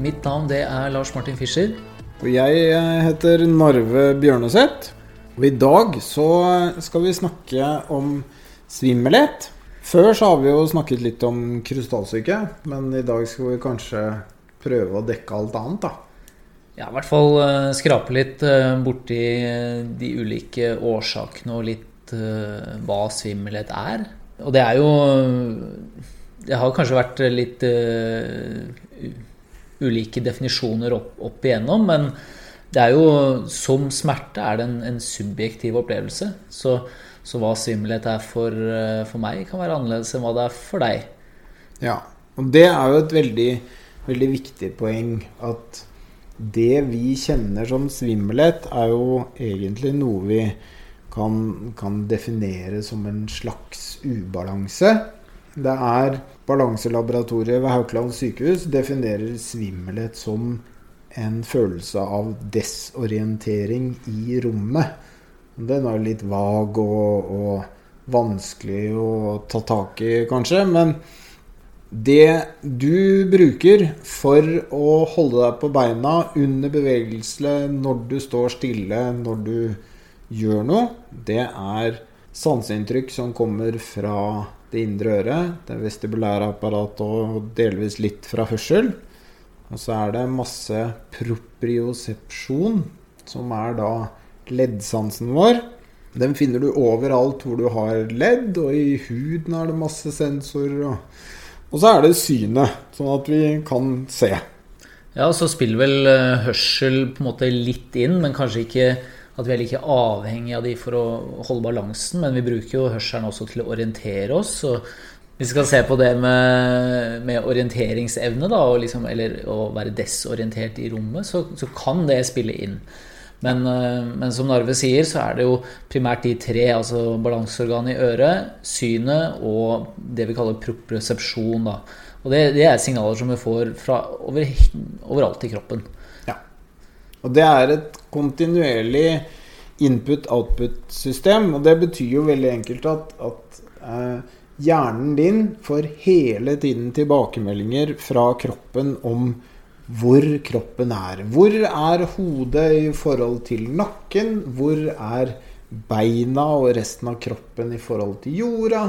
Mitt navn det er Lars Martin Fischer. Og jeg eh, heter Narve Bjørneseth. Og i dag så skal vi snakke om svimmelhet. Før så har vi jo snakket litt om krystallsyke, men i dag skal vi kanskje prøve å dekke alt annet, da. Ja, i hvert fall uh, skrape litt uh, borti de ulike årsakene og litt hva svimmelhet er. Og det er jo Det har kanskje vært litt ulike definisjoner opp, opp, igjennom, men det er jo som smerte er det en, en subjektiv opplevelse. Så, så hva svimmelhet er for, for meg, kan være annerledes enn hva det er for deg. Ja, og det er jo et veldig, veldig viktig poeng at det vi kjenner som svimmelhet, er jo egentlig noe vi kan, kan, definere som en slags ubalanse. Det er Balanselaboratoriet ved Haukeland sykehus definerer svimmelhet som en følelse av desorientering i rommet. Den er litt vag og, og vanskelig å ta tak i, kanskje. Men det du bruker for å holde deg på beina under bevegelse, når du står stille, når du gjør noe, det er sanseinntrykk som kommer fra det indre øret, det vestibulære apparatet og delvis litt fra hørsel. Og så er det masse propriosepsjon, som er da leddsansen vår. Den finner du overalt hvor du har ledd, og i huden er det masse sensorer. Og, og så er det synet, sånn at vi kan se. Ja, så spiller vel hørsel på en måte litt inn, men kanskje ikke at vi er like avhengig av de for å holde balansen, men vi bruker jo hørselen også til å orientere oss. og hvis vi skal se på det med, med orienteringsevne, da, liksom, eller å være desorientert i rommet, så, så kan det spille inn. Men, men, som Narve sier, så er det jo primært de tre, altså balanseorganet i øret, synet og det vi kaller propresepsjon. Da. Og det, det, er signaler som vi får fra over, overalt i kroppen. Og det er et kontinuerlig input-output-system. Og det betyr jo veldig enkelt at, at eh, hjernen din får hele tiden tilbakemeldinger fra kroppen om hvor kroppen er. Hvor er hodet i forhold til nakken? Hvor er beina og resten av kroppen i forhold til jorda?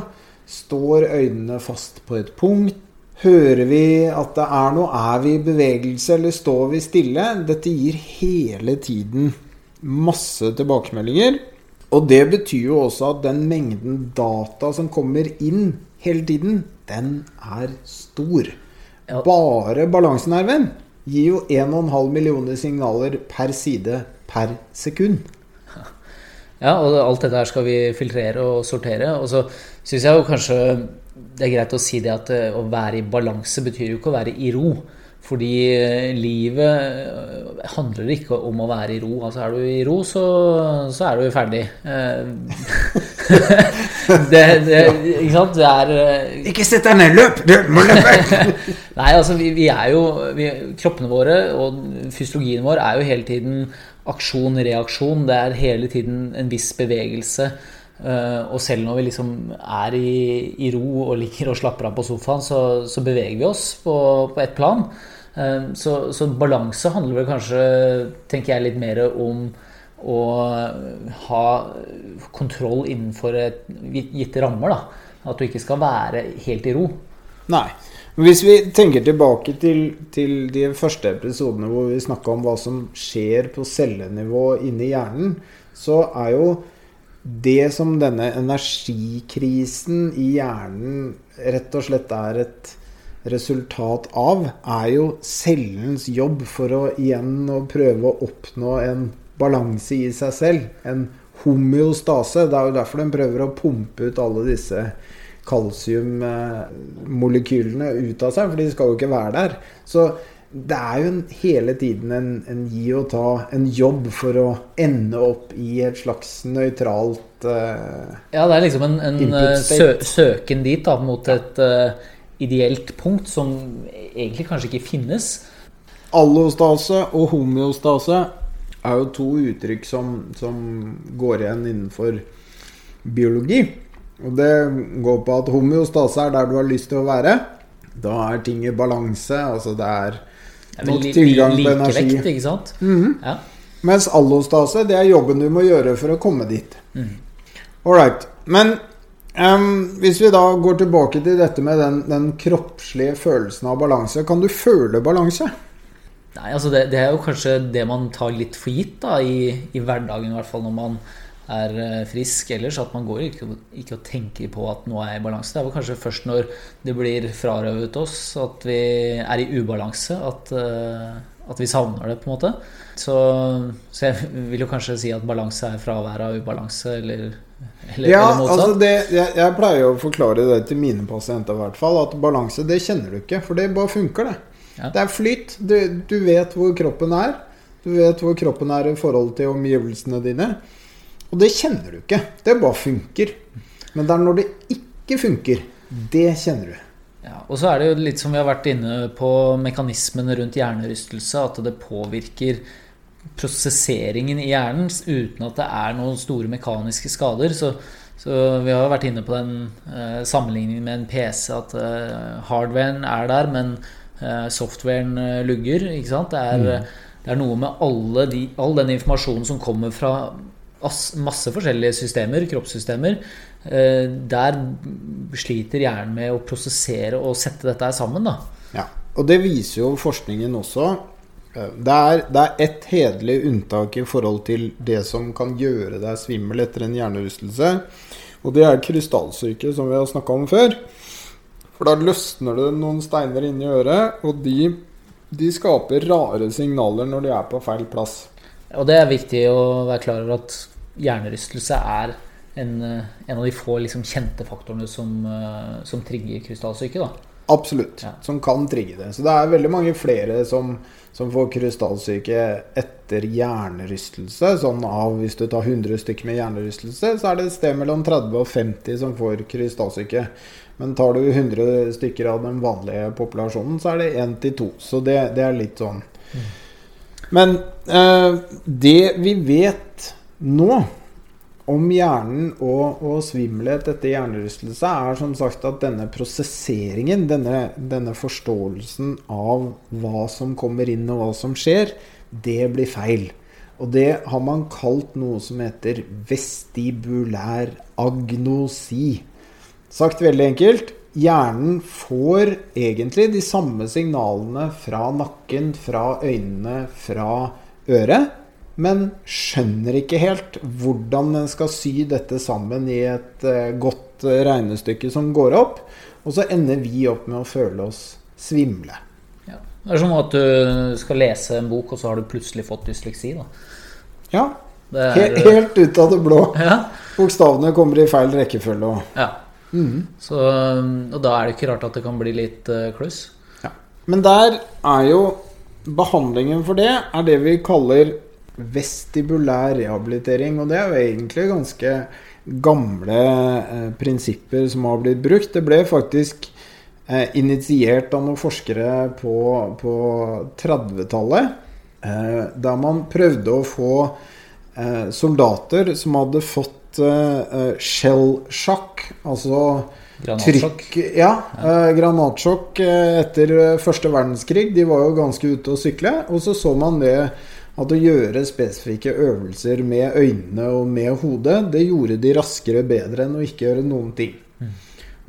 Står øynene fast på et punkt? Hører vi at det er noe? Er vi i bevegelse, eller står vi stille? Dette gir hele tiden masse tilbakemeldinger. Og det betyr jo også at den mengden data som kommer inn hele tiden, den er stor. Bare balansenerven gir jo 1,5 millioner signaler per side per sekund. Ja, og alt dette her skal vi filtrere og sortere. Og så syns jeg jo kanskje det er greit å si det at eh, å være i balanse betyr jo ikke å være i ro. Fordi eh, livet eh, handler ikke om å være i ro. Altså Er du i ro, så, så er du ferdig. det, det, ikke sant? Det er Ikke sett deg ned! Løp! Du må løpe! Nei, altså vi, vi er jo vi, Kroppene våre og fysiologien vår er jo hele tiden aksjon, reaksjon. Det er hele tiden en viss bevegelse. Uh, og selv når vi liksom er i, i, ro og ligger og slapper av på sofaen, så, så beveger vi oss på, på ett plan. Uh, så, så, balanse handler vel kanskje, tenker jeg, litt mer om å ha kontroll innenfor et, gitte rammer. da. At du ikke skal være helt i ro. Nei. Hvis vi tenker tilbake til, til de første episodene hvor vi snakka om hva som skjer på cellenivå inni hjernen, så er jo det som denne energikrisen i hjernen rett og slett er et resultat av, er jo cellens jobb for å igjen å prøve å oppnå en balanse i seg selv. En homeostase. Det er jo derfor den prøver å pumpe ut alle disse kalsiummolekylene ut av seg, for de skal jo ikke være der. Så det er jo en, hele tiden en, en, gi og ta, en jobb for å ende opp i et slags nøytralt uh, Ja, det er liksom en, en eh, sø, søken dit da, mot et uh, ideelt punkt som egentlig kanskje ikke finnes. Allostase og homeostase er jo to uttrykk som, som går igjen innenfor biologi. Og det går på at homeostase er der du har lyst til å være. Da er ting i balanse. Altså det er nok tilgang på energi. Likevekt, ikke sant? Mm -hmm. ja. Mens allostase, det er jobben du må gjøre for å komme dit. Mm. All Men um, hvis vi da går tilbake til dette med den, den, kroppslige følelsen av balanse. Kan du føle balanse? Nei, altså det, det, er jo kanskje det man tar litt for gitt da, i, i hverdagen, i hvert fall når man er eh, frisk ellers. At man går ikke, ikke og tenker på at noe er i balanse. Det er vel kanskje først når det blir frarøvet oss at vi er i ubalanse, at, eh, at vi savner det, på en måte. Så, så, jeg vil jo kanskje si at balanse er fravær av ubalanse, eller, eller Ja, eller altså det, jeg, jeg, pleier å forklare det til mine pasienter i hvert fall, at balanse, det kjenner du ikke. For det bare funker, det. Ja. Det er flyt. Du, du vet hvor kroppen er. Du vet hvor kroppen er i forhold til omgivelsene dine. Og det kjenner du ikke. Det bare funker. Men det er når det ikke funker, det kjenner du. Ja, og så er det jo litt som vi har vært inne på mekanismene rundt hjernerystelse, at det påvirker prosesseringen i hjernen uten at det er noen store mekaniske skader. Så, så vi har vært inne på den eh, sammenligningen med en PC, at eh, hardwaren er der, men eh, softwaren eh, lugger. Ikke sant? Det er, mm. det er noe med de, all den informasjonen som kommer fra masse forskjellige systemer, kroppssystemer. Eh, der sliter hjernen med å prosessere og sette dette sammen. Da. Ja, og det viser jo forskningen også. Eh, det er, det er ett hederlig unntak i forhold til det som kan gjøre deg svimmel etter en hjernerystelse. Og det er krystallsyke, som vi har snakka om før. For da løsner det noen steiner inni øret, og de, de skaper rare signaler når de er på feil plass. Og det er viktig å være klar over at hjernerystelse er en, en av de få liksom, kjente faktorene som, eh, som trigger krystallsyke. da. Absolutt. Ja. Som kan trigge det. Så det er veldig mange flere som, som får krystallsyke etter hjernerystelse. Sånn av hvis du tar 100 stykker med hjernerystelse, så er det et sted mellom 30 og 50 som får krystallsyke. Men tar du 100 stykker av den vanlige populasjonen, så er det 1 til 2. Så det, det er litt sånn. Mm. Men eh, det vi vet nå om hjernen og, og svimmelhet etter hjernerystelse, er som sagt at denne prosesseringen, denne, denne, forståelsen av hva som kommer inn og hva som skjer, det blir feil. Og det har man kalt noe som heter vestibulær agnosi. Sagt veldig enkelt hjernen får egentlig de samme signalene fra nakken, fra øynene, fra øret men skjønner ikke helt hvordan den skal sy dette sammen i et uh, godt uh, regnestykke som går opp. Og så ender vi opp med å føle oss svimle. Ja. Det er som at du skal lese en bok, og så har du plutselig fått dysleksi. Da. Ja. Er, helt ut av det blå. Ja. Bokstavene kommer i feil rekkefølge. Og... Ja. Mm. Så, og da er det ikke rart at det kan bli litt uh, kluss. Ja. Men der er jo behandlingen for det er det vi kaller vestibulær rehabilitering. Og det er jo egentlig ganske gamle eh, prinsipper som har blitt brukt. Det ble faktisk eh, initiert av noen forskere på, på 30-tallet. Eh, der man prøvde å få eh, soldater som hadde fått eh, shell-sjakk, altså Granatsjokk. Trykk, ja, Eh, granatsjokk etter første verdenskrig. De var jo ganske ute å sykle. Og så så man det at å gjøre spesifikke øvelser med øynene og med hodet, det gjorde de raskere bedre enn å ikke gjøre noen ting. Mm.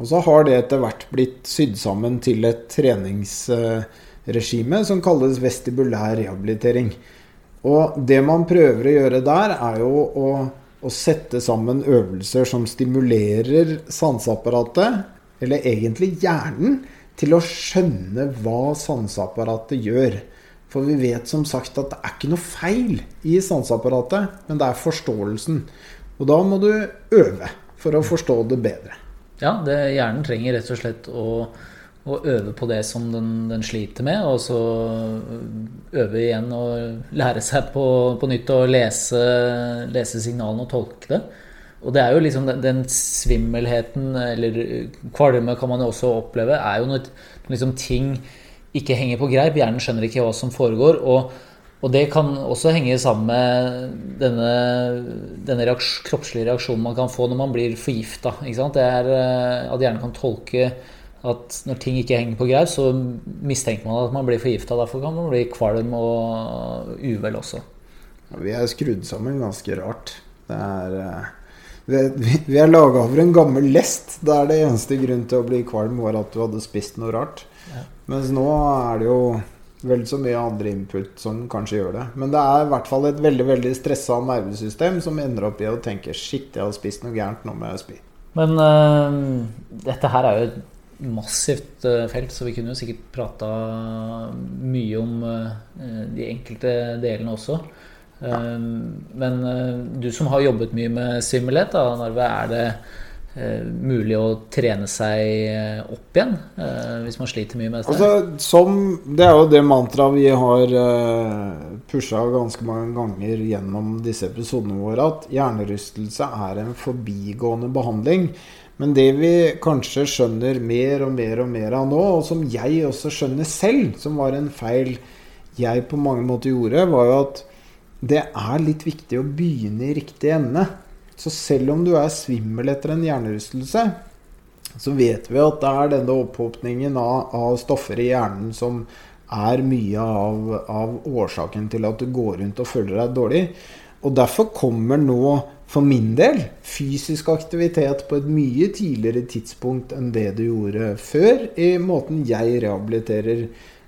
Og så har det etter hvert blitt sydd sammen til et treningsregime som kalles vestibulær rehabilitering. Og det man prøver å gjøre der, er jo å, å sette sammen øvelser som stimulerer sanseapparatet, eller egentlig hjernen, til å skjønne hva sanseapparatet gjør. For vi vet som sagt at det er ikke noe feil i sanseapparatet, men det er forståelsen. Og da må du øve for å forstå det bedre. Ja, det, hjernen trenger rett og slett å, og øve på det som den, den, sliter med, og så øve igjen og lære seg på, på nytt å lese, lese, signalene og tolke det. Og det er jo liksom den, den svimmelheten, eller kvalme kan man jo også oppleve, er jo når liksom ting ikke henger på greip. Hjernen skjønner ikke hva som foregår. og og det kan også henge sammen med denne, denne reaks, kroppslige reaksjonen man kan få når man blir forgifta. Eh, at hjernen kan tolke at når ting ikke henger på greip, så mistenker man at man blir forgifta. Derfor kan man bli kvalm og uvel også. Ja, vi er skrudd sammen ganske rart. Det er eh, vi er laga over en gammel lest der det eneste grunn til å bli kvalm var at du hadde spist noe rart. Ja. Mens nå er det jo vel så mye andre input som kanskje gjør det. Men det er i hvert fall et veldig veldig stressa nervesystem som ender opp i å tenke Shit, jeg har spist noe gærent, nå må jeg spy. Men øh, dette her er jo et massivt uh, felt, så vi kunne jo sikkert prata mye om uh, de enkelte delene også. Ja. Men du som har jobbet mye med svimmelhet, Narve, er det Eh, mulig å trene seg eh, opp igjen eh, hvis man sliter mye med dette? Altså, som, det er jo det mantraet vi har pusha ganske mange ganger gjennom disse episodene våre, at hjernerystelse er en forbigående behandling. Men det vi kanskje skjønner mer og mer og mer av nå, og som jeg også skjønner selv, som var en feil jeg på mange måter gjorde, var jo at det er litt viktig å begynne i riktig ende. Så selv om du er svimmel etter en hjernerystelse, så vet vi at det er denne opphopningen av, av stoffer i hjernen som er mye av, av, årsaken til at du går rundt og føler deg dårlig. Og derfor kommer nå, for min del, fysisk aktivitet på et mye tidligere tidspunkt enn det du gjorde før, i måten jeg rehabiliterer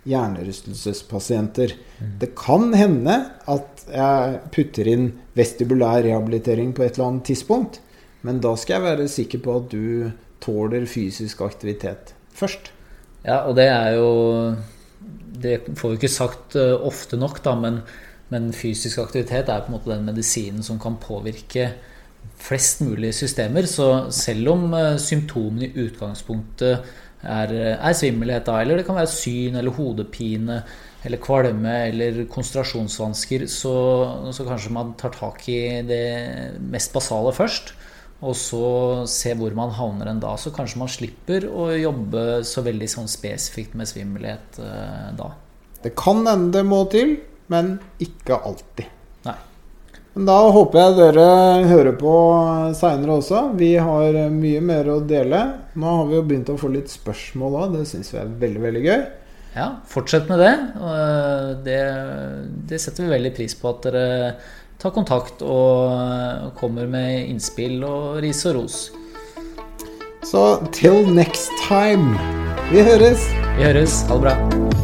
hjernerystelsespasienter. Mm. Det kan hende at jeg putter inn vestibulær rehabilitering på et eller annet tidspunkt, men da skal jeg være sikker på at du tåler fysisk aktivitet først. Ja, og det er jo Det får vi ikke sagt uh, ofte nok, da, men, men, fysisk aktivitet er på en måte den medisinen som kan påvirke flest mulig systemer. Så selv om uh, symptomene i utgangspunktet er, er svimmelhet, da, eller det kan være syn eller hodepine eller kvalme eller konsentrasjonsvansker, så, så, kanskje man tar tak i det mest basale først. Og så se hvor man havner en da. Så kanskje man slipper å jobbe så veldig sånn spesifikt med svimmelhet eh, da. Det kan hende det må til, men ikke alltid. Men da håper jeg dere hører på seinere også. Vi har mye mer å dele. Nå har vi jo begynt å få litt spørsmål òg. Det syns vi er veldig, veldig gøy. Ja, fortsett med det. det. Det setter vi veldig pris på at dere tar kontakt og kommer med innspill og ris og ros. Så till next time. Vi høres. Vi høres. Ha det bra.